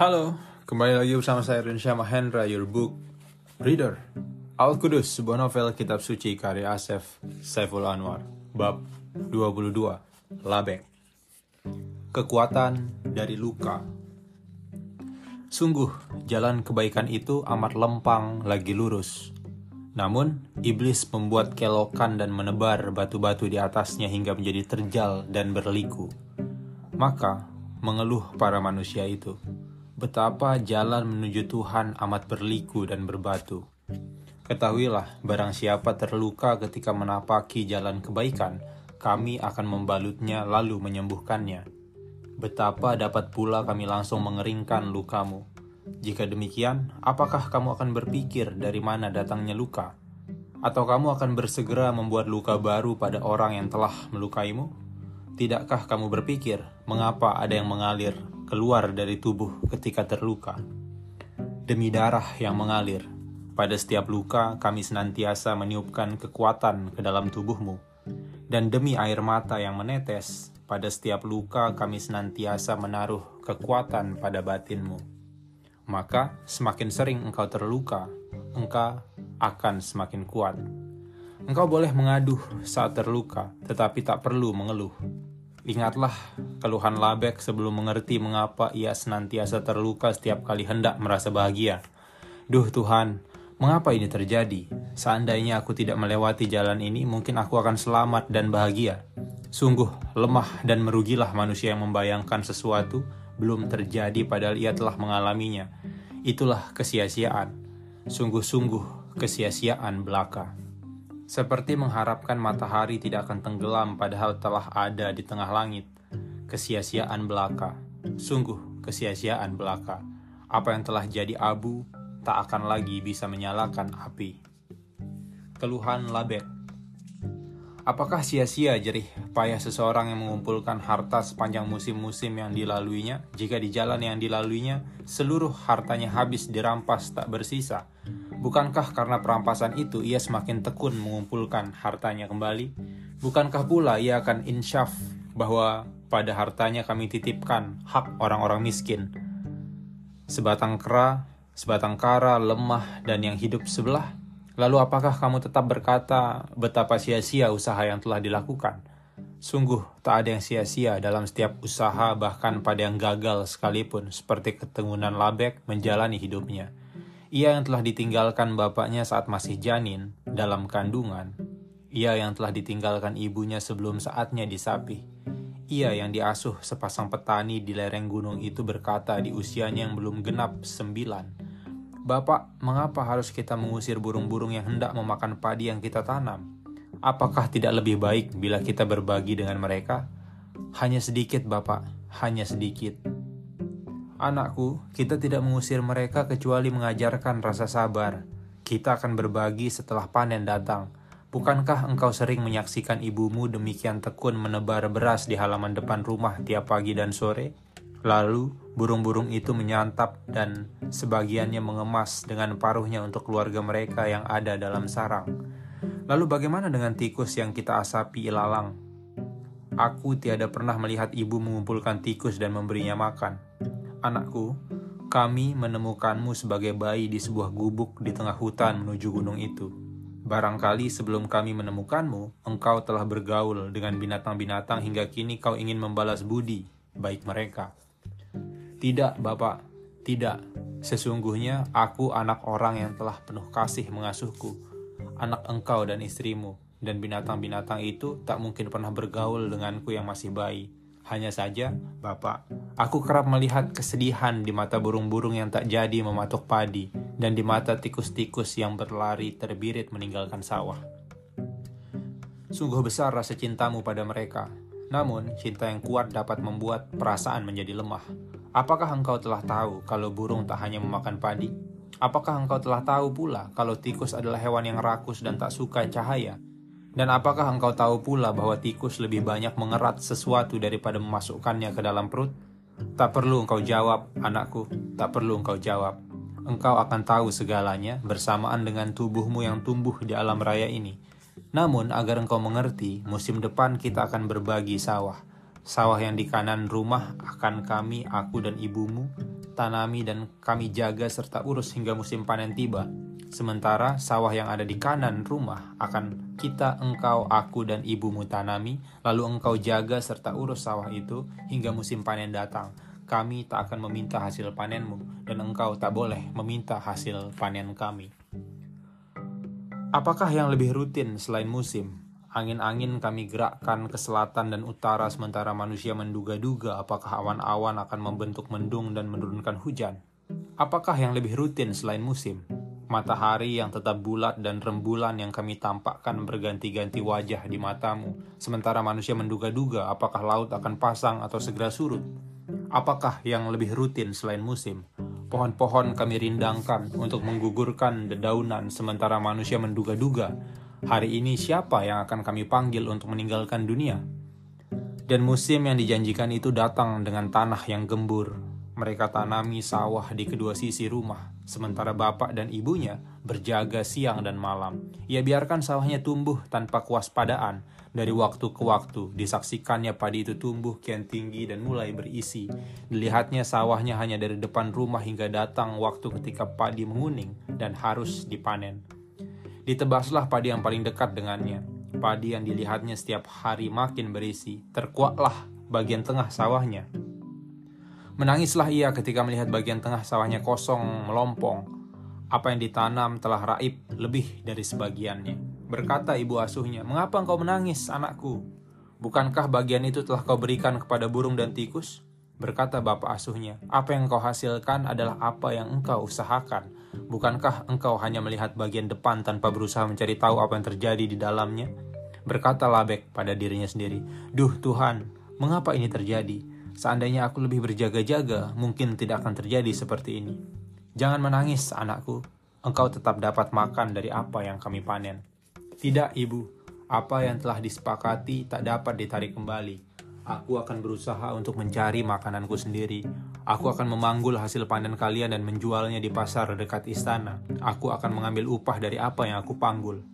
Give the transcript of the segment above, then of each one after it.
Halo, kembali lagi bersama saya Rinsya Mahendra, your book reader. Al-Qudus, sebuah novel kitab suci karya Asef Saiful Anwar, bab 22, Labek. Kekuatan dari luka. Sungguh, jalan kebaikan itu amat lempang lagi lurus. Namun, iblis membuat kelokan dan menebar batu-batu di atasnya hingga menjadi terjal dan berliku. Maka, mengeluh para manusia itu, betapa jalan menuju Tuhan amat berliku dan berbatu. Ketahuilah, barang siapa terluka ketika menapaki jalan kebaikan, kami akan membalutnya lalu menyembuhkannya. Betapa dapat pula kami langsung mengeringkan lukamu. Jika demikian, apakah kamu akan berpikir dari mana datangnya luka? Atau kamu akan bersegera membuat luka baru pada orang yang telah melukaimu? Tidakkah kamu berpikir, mengapa ada yang mengalir keluar dari tubuh ketika terluka? Demi darah yang mengalir, pada setiap luka kami senantiasa meniupkan kekuatan ke dalam tubuhmu. Dan demi air mata yang menetes, pada setiap luka kami senantiasa menaruh kekuatan pada batinmu maka semakin sering engkau terluka, engkau akan semakin kuat. Engkau boleh mengaduh saat terluka, tetapi tak perlu mengeluh. Ingatlah keluhan Labek sebelum mengerti mengapa ia senantiasa terluka setiap kali hendak merasa bahagia. Duh Tuhan, mengapa ini terjadi? Seandainya aku tidak melewati jalan ini, mungkin aku akan selamat dan bahagia. Sungguh lemah dan merugilah manusia yang membayangkan sesuatu belum terjadi padahal ia telah mengalaminya. Itulah kesia-siaan. Sungguh-sungguh kesia-siaan belaka. Seperti mengharapkan matahari tidak akan tenggelam padahal telah ada di tengah langit. Kesia-siaan belaka. Sungguh kesia-siaan belaka. Apa yang telah jadi abu tak akan lagi bisa menyalakan api. Keluhan Labek Apakah sia-sia jerih payah seseorang yang mengumpulkan harta sepanjang musim-musim yang dilaluinya, jika di jalan yang dilaluinya seluruh hartanya habis dirampas tak bersisa? Bukankah karena perampasan itu ia semakin tekun mengumpulkan hartanya kembali? Bukankah pula ia akan insyaf bahwa pada hartanya kami titipkan hak orang-orang miskin? Sebatang kera, sebatang kara, lemah, dan yang hidup sebelah, Lalu apakah kamu tetap berkata betapa sia-sia usaha yang telah dilakukan? Sungguh tak ada yang sia-sia dalam setiap usaha bahkan pada yang gagal sekalipun seperti ketegunan Labek menjalani hidupnya. Ia yang telah ditinggalkan bapaknya saat masih janin dalam kandungan. Ia yang telah ditinggalkan ibunya sebelum saatnya disapih. Ia yang diasuh sepasang petani di lereng gunung itu berkata di usianya yang belum genap sembilan Bapak, mengapa harus kita mengusir burung-burung yang hendak memakan padi yang kita tanam? Apakah tidak lebih baik bila kita berbagi dengan mereka? Hanya sedikit, Bapak, hanya sedikit. Anakku, kita tidak mengusir mereka kecuali mengajarkan rasa sabar. Kita akan berbagi setelah panen datang. Bukankah engkau sering menyaksikan ibumu demikian tekun menebar beras di halaman depan rumah tiap pagi dan sore? Lalu, burung-burung itu menyantap dan sebagiannya mengemas dengan paruhnya untuk keluarga mereka yang ada dalam sarang. Lalu bagaimana dengan tikus yang kita asapi ilalang? Aku tiada pernah melihat ibu mengumpulkan tikus dan memberinya makan. Anakku, kami menemukanmu sebagai bayi di sebuah gubuk di tengah hutan menuju gunung itu. Barangkali sebelum kami menemukanmu, engkau telah bergaul dengan binatang-binatang hingga kini kau ingin membalas budi baik mereka. Tidak, Bapak, tidak. Sesungguhnya aku anak orang yang telah penuh kasih mengasuhku, anak engkau dan istrimu, dan binatang-binatang itu tak mungkin pernah bergaul denganku yang masih bayi. Hanya saja, Bapak, aku kerap melihat kesedihan di mata burung-burung yang tak jadi mematuk padi, dan di mata tikus-tikus yang berlari terbirit meninggalkan sawah. Sungguh besar rasa cintamu pada mereka, namun cinta yang kuat dapat membuat perasaan menjadi lemah. Apakah engkau telah tahu kalau burung tak hanya memakan padi? Apakah engkau telah tahu pula kalau tikus adalah hewan yang rakus dan tak suka cahaya? Dan apakah engkau tahu pula bahwa tikus lebih banyak mengerat sesuatu daripada memasukkannya ke dalam perut? Tak perlu engkau jawab, anakku, tak perlu engkau jawab. Engkau akan tahu segalanya bersamaan dengan tubuhmu yang tumbuh di alam raya ini. Namun, agar engkau mengerti, musim depan kita akan berbagi sawah Sawah yang di kanan rumah akan kami, aku dan ibumu, tanami dan kami jaga serta urus hingga musim panen tiba. Sementara sawah yang ada di kanan rumah akan kita, engkau, aku, dan ibumu tanami, lalu engkau jaga serta urus sawah itu hingga musim panen datang. Kami tak akan meminta hasil panenmu, dan engkau tak boleh meminta hasil panen kami. Apakah yang lebih rutin selain musim? Angin-angin kami gerakkan ke selatan dan utara sementara manusia menduga-duga apakah awan-awan akan membentuk mendung dan menurunkan hujan. Apakah yang lebih rutin selain musim? Matahari yang tetap bulat dan rembulan yang kami tampakkan berganti-ganti wajah di matamu, sementara manusia menduga-duga apakah laut akan pasang atau segera surut. Apakah yang lebih rutin selain musim? Pohon-pohon kami rindangkan untuk menggugurkan dedaunan, sementara manusia menduga-duga hari ini siapa yang akan kami panggil untuk meninggalkan dunia. Dan musim yang dijanjikan itu datang dengan tanah yang gembur, mereka tanami sawah di kedua sisi rumah, sementara bapak dan ibunya berjaga siang dan malam. Ia biarkan sawahnya tumbuh tanpa kewaspadaan. Dari waktu ke waktu, disaksikannya padi itu tumbuh kian tinggi dan mulai berisi. Dilihatnya sawahnya hanya dari depan rumah hingga datang waktu ketika padi menguning dan harus dipanen. Ditebaslah padi yang paling dekat dengannya. Padi yang dilihatnya setiap hari makin berisi. Terkuatlah bagian tengah sawahnya Menangislah ia ketika melihat bagian tengah sawahnya kosong melompong. Apa yang ditanam telah raib lebih dari sebagiannya. Berkata ibu asuhnya, "Mengapa engkau menangis, anakku? Bukankah bagian itu telah kau berikan kepada burung dan tikus?" Berkata bapak asuhnya, "Apa yang engkau hasilkan adalah apa yang engkau usahakan. Bukankah engkau hanya melihat bagian depan tanpa berusaha mencari tahu apa yang terjadi di dalamnya?" Berkata Labek pada dirinya sendiri, "Duh Tuhan, mengapa ini terjadi?" Seandainya aku lebih berjaga-jaga, mungkin tidak akan terjadi seperti ini. Jangan menangis, anakku. Engkau tetap dapat makan dari apa yang kami panen. Tidak, ibu. Apa yang telah disepakati tak dapat ditarik kembali. Aku akan berusaha untuk mencari makananku sendiri. Aku akan memanggul hasil panen kalian dan menjualnya di pasar dekat istana. Aku akan mengambil upah dari apa yang aku panggul.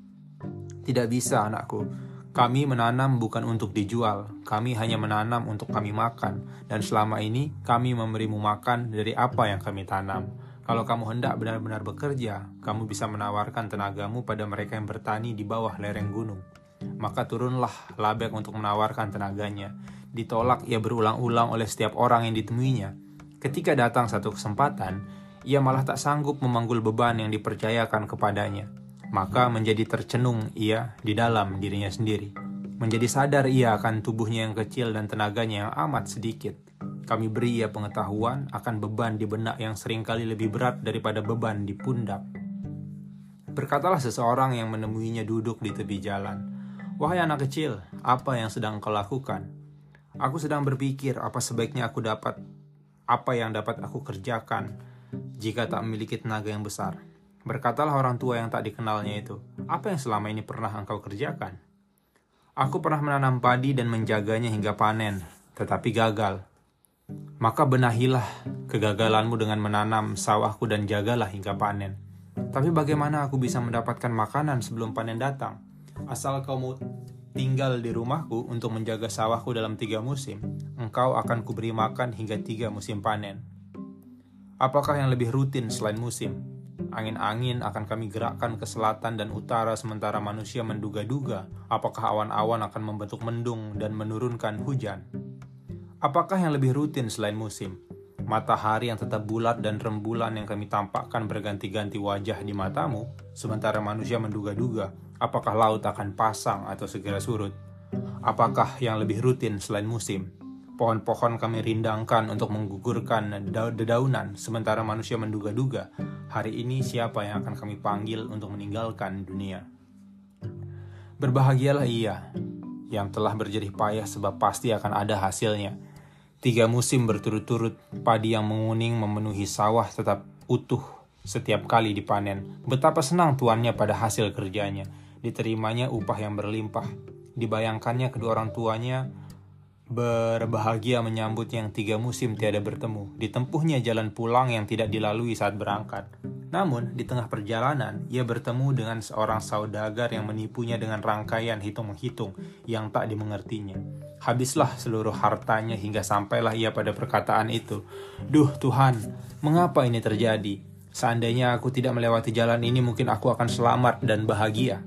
Tidak bisa, anakku. Kami menanam bukan untuk dijual, kami hanya menanam untuk kami makan, dan selama ini kami memberimu makan dari apa yang kami tanam. Kalau kamu hendak benar-benar bekerja, kamu bisa menawarkan tenagamu pada mereka yang bertani di bawah lereng gunung. Maka turunlah Labek untuk menawarkan tenaganya. Ditolak ia berulang-ulang oleh setiap orang yang ditemuinya. Ketika datang satu kesempatan, ia malah tak sanggup memanggul beban yang dipercayakan kepadanya maka menjadi tercenung ia di dalam dirinya sendiri. Menjadi sadar ia akan tubuhnya yang kecil dan tenaganya yang amat sedikit. Kami beri ia pengetahuan akan beban di benak yang sering kali lebih berat daripada beban di pundak. Berkatalah seseorang yang menemuinya duduk di tepi jalan. Wahai anak kecil, apa yang sedang kau lakukan? Aku sedang berpikir apa sebaiknya aku dapat, apa yang dapat aku kerjakan jika tak memiliki tenaga yang besar. Berkatalah orang tua yang tak dikenalnya itu, apa yang selama ini pernah engkau kerjakan? Aku pernah menanam padi dan menjaganya hingga panen, tetapi gagal. Maka benahilah kegagalanmu dengan menanam sawahku dan jagalah hingga panen. Tapi bagaimana aku bisa mendapatkan makanan sebelum panen datang? Asal kau mau tinggal di rumahku untuk menjaga sawahku dalam tiga musim, engkau akan kuberi makan hingga tiga musim panen. Apakah yang lebih rutin selain musim? Angin-angin akan kami gerakkan ke selatan dan utara sementara manusia menduga-duga apakah awan-awan akan membentuk mendung dan menurunkan hujan. Apakah yang lebih rutin selain musim? Matahari yang tetap bulat dan rembulan yang kami tampakkan berganti-ganti wajah di matamu, sementara manusia menduga-duga apakah laut akan pasang atau segera surut. Apakah yang lebih rutin selain musim? Pohon-pohon kami rindangkan untuk menggugurkan dedaunan, sementara manusia menduga-duga, hari ini siapa yang akan kami panggil untuk meninggalkan dunia. Berbahagialah ia yang telah berjerih payah sebab pasti akan ada hasilnya. Tiga musim berturut-turut, padi yang menguning memenuhi sawah tetap utuh setiap kali dipanen. Betapa senang tuannya pada hasil kerjanya. Diterimanya upah yang berlimpah. Dibayangkannya kedua orang tuanya Berbahagia menyambut yang tiga musim tiada bertemu, ditempuhnya jalan pulang yang tidak dilalui saat berangkat. Namun, di tengah perjalanan, ia bertemu dengan seorang saudagar yang menipunya dengan rangkaian hitung-menghitung yang tak dimengertinya. Habislah seluruh hartanya hingga sampailah ia pada perkataan itu. Duh Tuhan, mengapa ini terjadi? Seandainya aku tidak melewati jalan ini, mungkin aku akan selamat dan bahagia.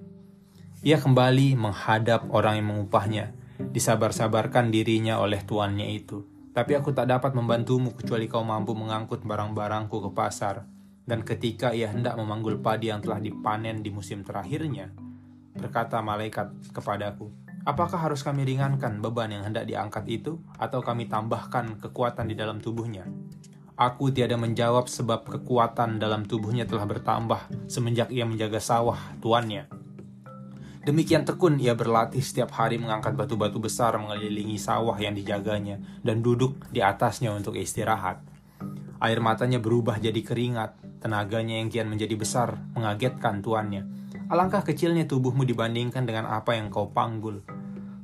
Ia kembali menghadap orang yang mengupahnya, disabar-sabarkan dirinya oleh tuannya itu. Tapi aku tak dapat membantumu kecuali kau mampu mengangkut barang-barangku ke pasar dan ketika ia hendak memanggul padi yang telah dipanen di musim terakhirnya, berkata malaikat kepadaku, Apakah harus kami ringankan beban yang hendak diangkat itu, atau kami tambahkan kekuatan di dalam tubuhnya? Aku tiada menjawab sebab kekuatan dalam tubuhnya telah bertambah semenjak ia menjaga sawah tuannya. Demikian tekun ia berlatih setiap hari mengangkat batu-batu besar mengelilingi sawah yang dijaganya dan duduk di atasnya untuk istirahat. Air matanya berubah jadi keringat, tenaganya yang kian menjadi besar, mengagetkan tuannya. Alangkah kecilnya tubuhmu dibandingkan dengan apa yang kau panggul.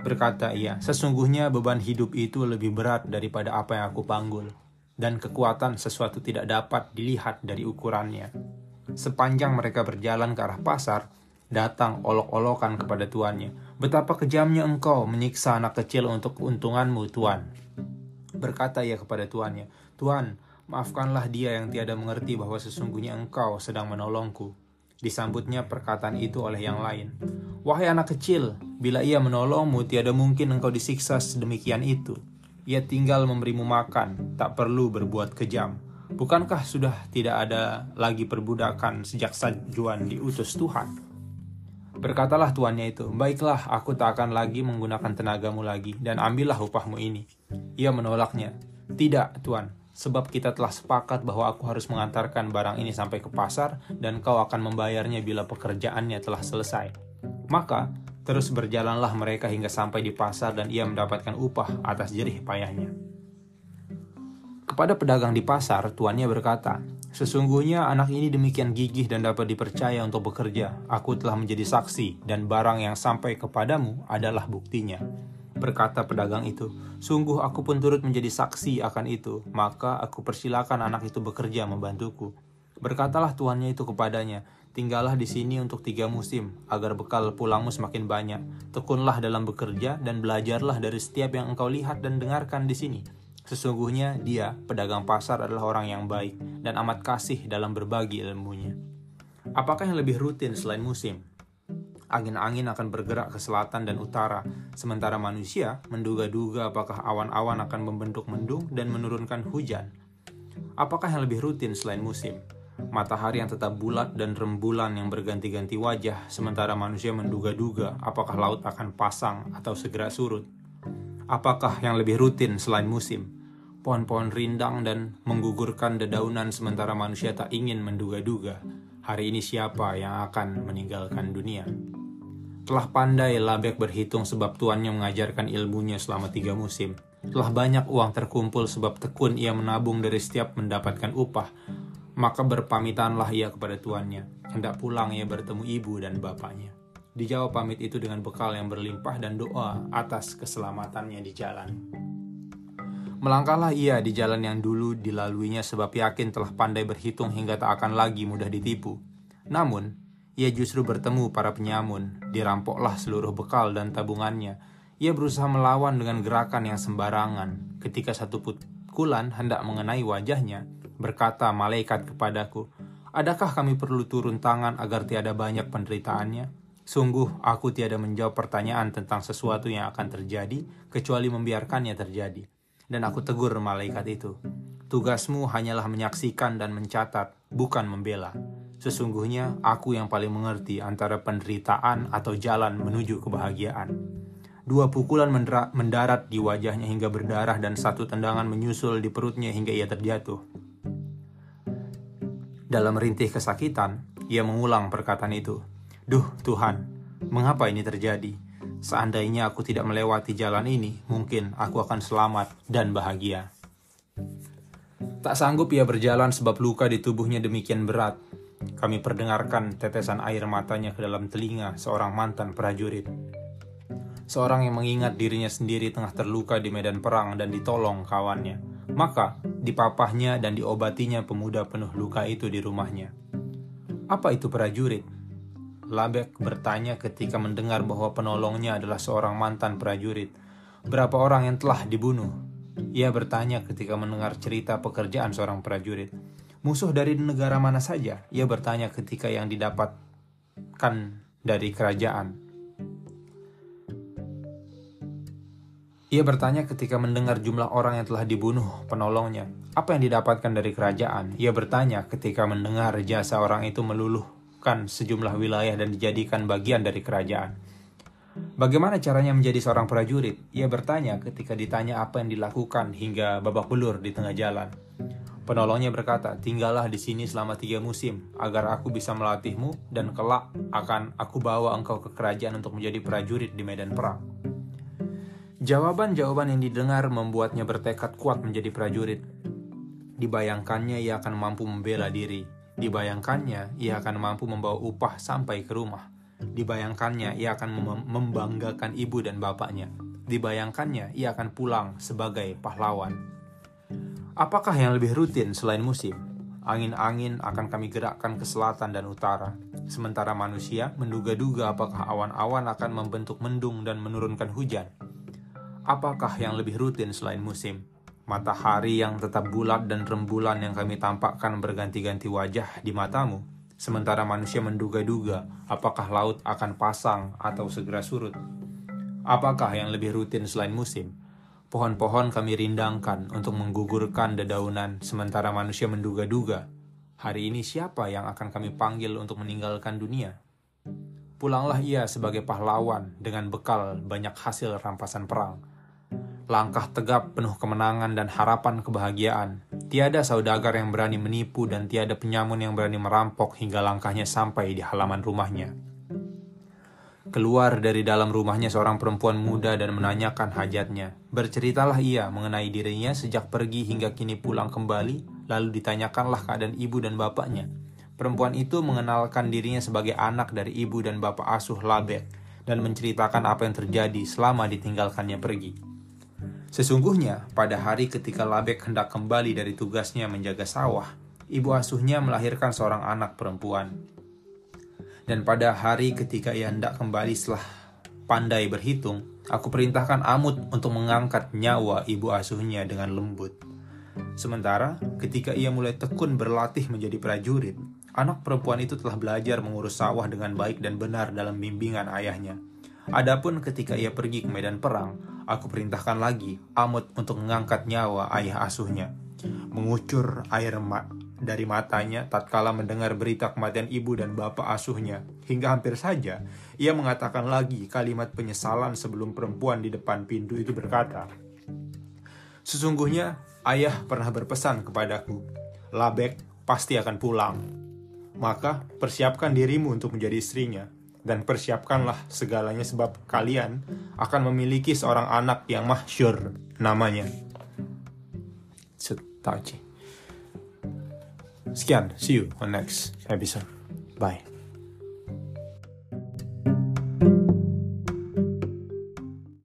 Berkata ia, sesungguhnya beban hidup itu lebih berat daripada apa yang aku panggul. Dan kekuatan sesuatu tidak dapat dilihat dari ukurannya. Sepanjang mereka berjalan ke arah pasar, datang olok-olokan kepada tuannya. Betapa kejamnya engkau menyiksa anak kecil untuk keuntunganmu, tuan. Berkata ia kepada tuannya, Tuan, Maafkanlah dia yang tiada mengerti bahwa sesungguhnya engkau sedang menolongku. Disambutnya perkataan itu oleh yang lain. Wahai anak kecil, bila ia menolongmu, tiada mungkin engkau disiksa sedemikian itu. Ia tinggal memberimu makan, tak perlu berbuat kejam. Bukankah sudah tidak ada lagi perbudakan sejak sajuan diutus Tuhan? Berkatalah tuannya itu, Baiklah, aku tak akan lagi menggunakan tenagamu lagi, dan ambillah upahmu ini. Ia menolaknya, Tidak, tuan, sebab kita telah sepakat bahwa aku harus mengantarkan barang ini sampai ke pasar dan kau akan membayarnya bila pekerjaannya telah selesai. Maka, terus berjalanlah mereka hingga sampai di pasar dan ia mendapatkan upah atas jerih payahnya. Kepada pedagang di pasar, tuannya berkata, Sesungguhnya anak ini demikian gigih dan dapat dipercaya untuk bekerja. Aku telah menjadi saksi, dan barang yang sampai kepadamu adalah buktinya. Berkata pedagang itu, Sungguh aku pun turut menjadi saksi akan itu, maka aku persilakan anak itu bekerja membantuku. Berkatalah tuannya itu kepadanya, Tinggallah di sini untuk tiga musim, agar bekal pulangmu semakin banyak. Tekunlah dalam bekerja dan belajarlah dari setiap yang engkau lihat dan dengarkan di sini. Sesungguhnya dia, pedagang pasar adalah orang yang baik dan amat kasih dalam berbagi ilmunya. Apakah yang lebih rutin selain musim? angin-angin akan bergerak ke selatan dan utara, sementara manusia menduga-duga apakah awan-awan akan membentuk mendung dan menurunkan hujan. Apakah yang lebih rutin selain musim? Matahari yang tetap bulat dan rembulan yang berganti-ganti wajah, sementara manusia menduga-duga apakah laut akan pasang atau segera surut. Apakah yang lebih rutin selain musim? Pohon-pohon rindang dan menggugurkan dedaunan sementara manusia tak ingin menduga-duga hari ini siapa yang akan meninggalkan dunia. Telah pandai Labek berhitung sebab tuannya mengajarkan ilmunya selama tiga musim. Telah banyak uang terkumpul sebab tekun ia menabung dari setiap mendapatkan upah. Maka berpamitanlah ia kepada tuannya. Hendak pulang ia bertemu ibu dan bapaknya. Dijawab pamit itu dengan bekal yang berlimpah dan doa atas keselamatannya di jalan. Melangkahlah ia di jalan yang dulu dilaluinya sebab yakin telah pandai berhitung hingga tak akan lagi mudah ditipu. Namun, ia justru bertemu para penyamun, dirampoklah seluruh bekal dan tabungannya. Ia berusaha melawan dengan gerakan yang sembarangan. Ketika satu pukulan hendak mengenai wajahnya, berkata malaikat kepadaku, Adakah kami perlu turun tangan agar tiada banyak penderitaannya? Sungguh, aku tiada menjawab pertanyaan tentang sesuatu yang akan terjadi, kecuali membiarkannya terjadi. Dan aku tegur malaikat itu, tugasmu hanyalah menyaksikan dan mencatat, bukan membela. Sesungguhnya aku yang paling mengerti antara penderitaan atau jalan menuju kebahagiaan. Dua pukulan mendarat di wajahnya hingga berdarah dan satu tendangan menyusul di perutnya hingga ia terjatuh. Dalam rintih kesakitan, ia mengulang perkataan itu. Duh Tuhan, mengapa ini terjadi? Seandainya aku tidak melewati jalan ini, mungkin aku akan selamat dan bahagia. Tak sanggup ia berjalan sebab luka di tubuhnya demikian berat. Kami perdengarkan tetesan air matanya ke dalam telinga seorang mantan prajurit. Seorang yang mengingat dirinya sendiri tengah terluka di medan perang dan ditolong kawannya. Maka dipapahnya dan diobatinya pemuda penuh luka itu di rumahnya. Apa itu prajurit? Labek bertanya ketika mendengar bahwa penolongnya adalah seorang mantan prajurit. Berapa orang yang telah dibunuh? Ia bertanya ketika mendengar cerita pekerjaan seorang prajurit. Musuh dari negara mana saja? Ia bertanya ketika yang didapatkan dari kerajaan. Ia bertanya ketika mendengar jumlah orang yang telah dibunuh penolongnya. Apa yang didapatkan dari kerajaan? Ia bertanya ketika mendengar jasa orang itu meluluhkan sejumlah wilayah dan dijadikan bagian dari kerajaan. Bagaimana caranya menjadi seorang prajurit? Ia bertanya ketika ditanya apa yang dilakukan hingga babak belur di tengah jalan. Penolongnya berkata, tinggallah di sini selama tiga musim, agar aku bisa melatihmu, dan kelak akan aku bawa engkau ke kerajaan untuk menjadi prajurit di medan perang. Jawaban-jawaban yang didengar membuatnya bertekad kuat menjadi prajurit. Dibayangkannya ia akan mampu membela diri. Dibayangkannya ia akan mampu membawa upah sampai ke rumah. Dibayangkannya ia akan mem membanggakan ibu dan bapaknya. Dibayangkannya ia akan pulang sebagai pahlawan. Apakah yang lebih rutin selain musim? Angin-angin akan kami gerakkan ke selatan dan utara. Sementara manusia menduga-duga apakah awan-awan akan membentuk mendung dan menurunkan hujan. Apakah yang lebih rutin selain musim? Matahari yang tetap bulat dan rembulan yang kami tampakkan berganti-ganti wajah di matamu, sementara manusia menduga-duga apakah laut akan pasang atau segera surut. Apakah yang lebih rutin selain musim? Pohon-pohon kami rindangkan untuk menggugurkan dedaunan, sementara manusia menduga-duga, hari ini siapa yang akan kami panggil untuk meninggalkan dunia? Pulanglah ia sebagai pahlawan dengan bekal banyak hasil rampasan perang langkah tegap penuh kemenangan dan harapan kebahagiaan. Tiada saudagar yang berani menipu dan tiada penyamun yang berani merampok hingga langkahnya sampai di halaman rumahnya. Keluar dari dalam rumahnya seorang perempuan muda dan menanyakan hajatnya. Berceritalah ia mengenai dirinya sejak pergi hingga kini pulang kembali, lalu ditanyakanlah keadaan ibu dan bapaknya. Perempuan itu mengenalkan dirinya sebagai anak dari ibu dan bapak asuh Labek dan menceritakan apa yang terjadi selama ditinggalkannya pergi. Sesungguhnya, pada hari ketika Labek hendak kembali dari tugasnya menjaga sawah, ibu asuhnya melahirkan seorang anak perempuan. Dan pada hari ketika ia hendak kembali setelah pandai berhitung, aku perintahkan Amut untuk mengangkat nyawa ibu asuhnya dengan lembut. Sementara ketika ia mulai tekun berlatih menjadi prajurit, anak perempuan itu telah belajar mengurus sawah dengan baik dan benar dalam bimbingan ayahnya. Adapun ketika ia pergi ke medan perang, aku perintahkan lagi Amut untuk mengangkat nyawa ayah asuhnya. Mengucur air ma dari matanya tatkala mendengar berita kematian ibu dan bapak asuhnya. Hingga hampir saja ia mengatakan lagi kalimat penyesalan sebelum perempuan di depan pintu itu berkata, Sesungguhnya ayah pernah berpesan kepadaku, Labek pasti akan pulang. Maka persiapkan dirimu untuk menjadi istrinya dan persiapkanlah segalanya sebab kalian akan memiliki seorang anak yang mahsyur namanya. Sekian, see you on next episode. Bye.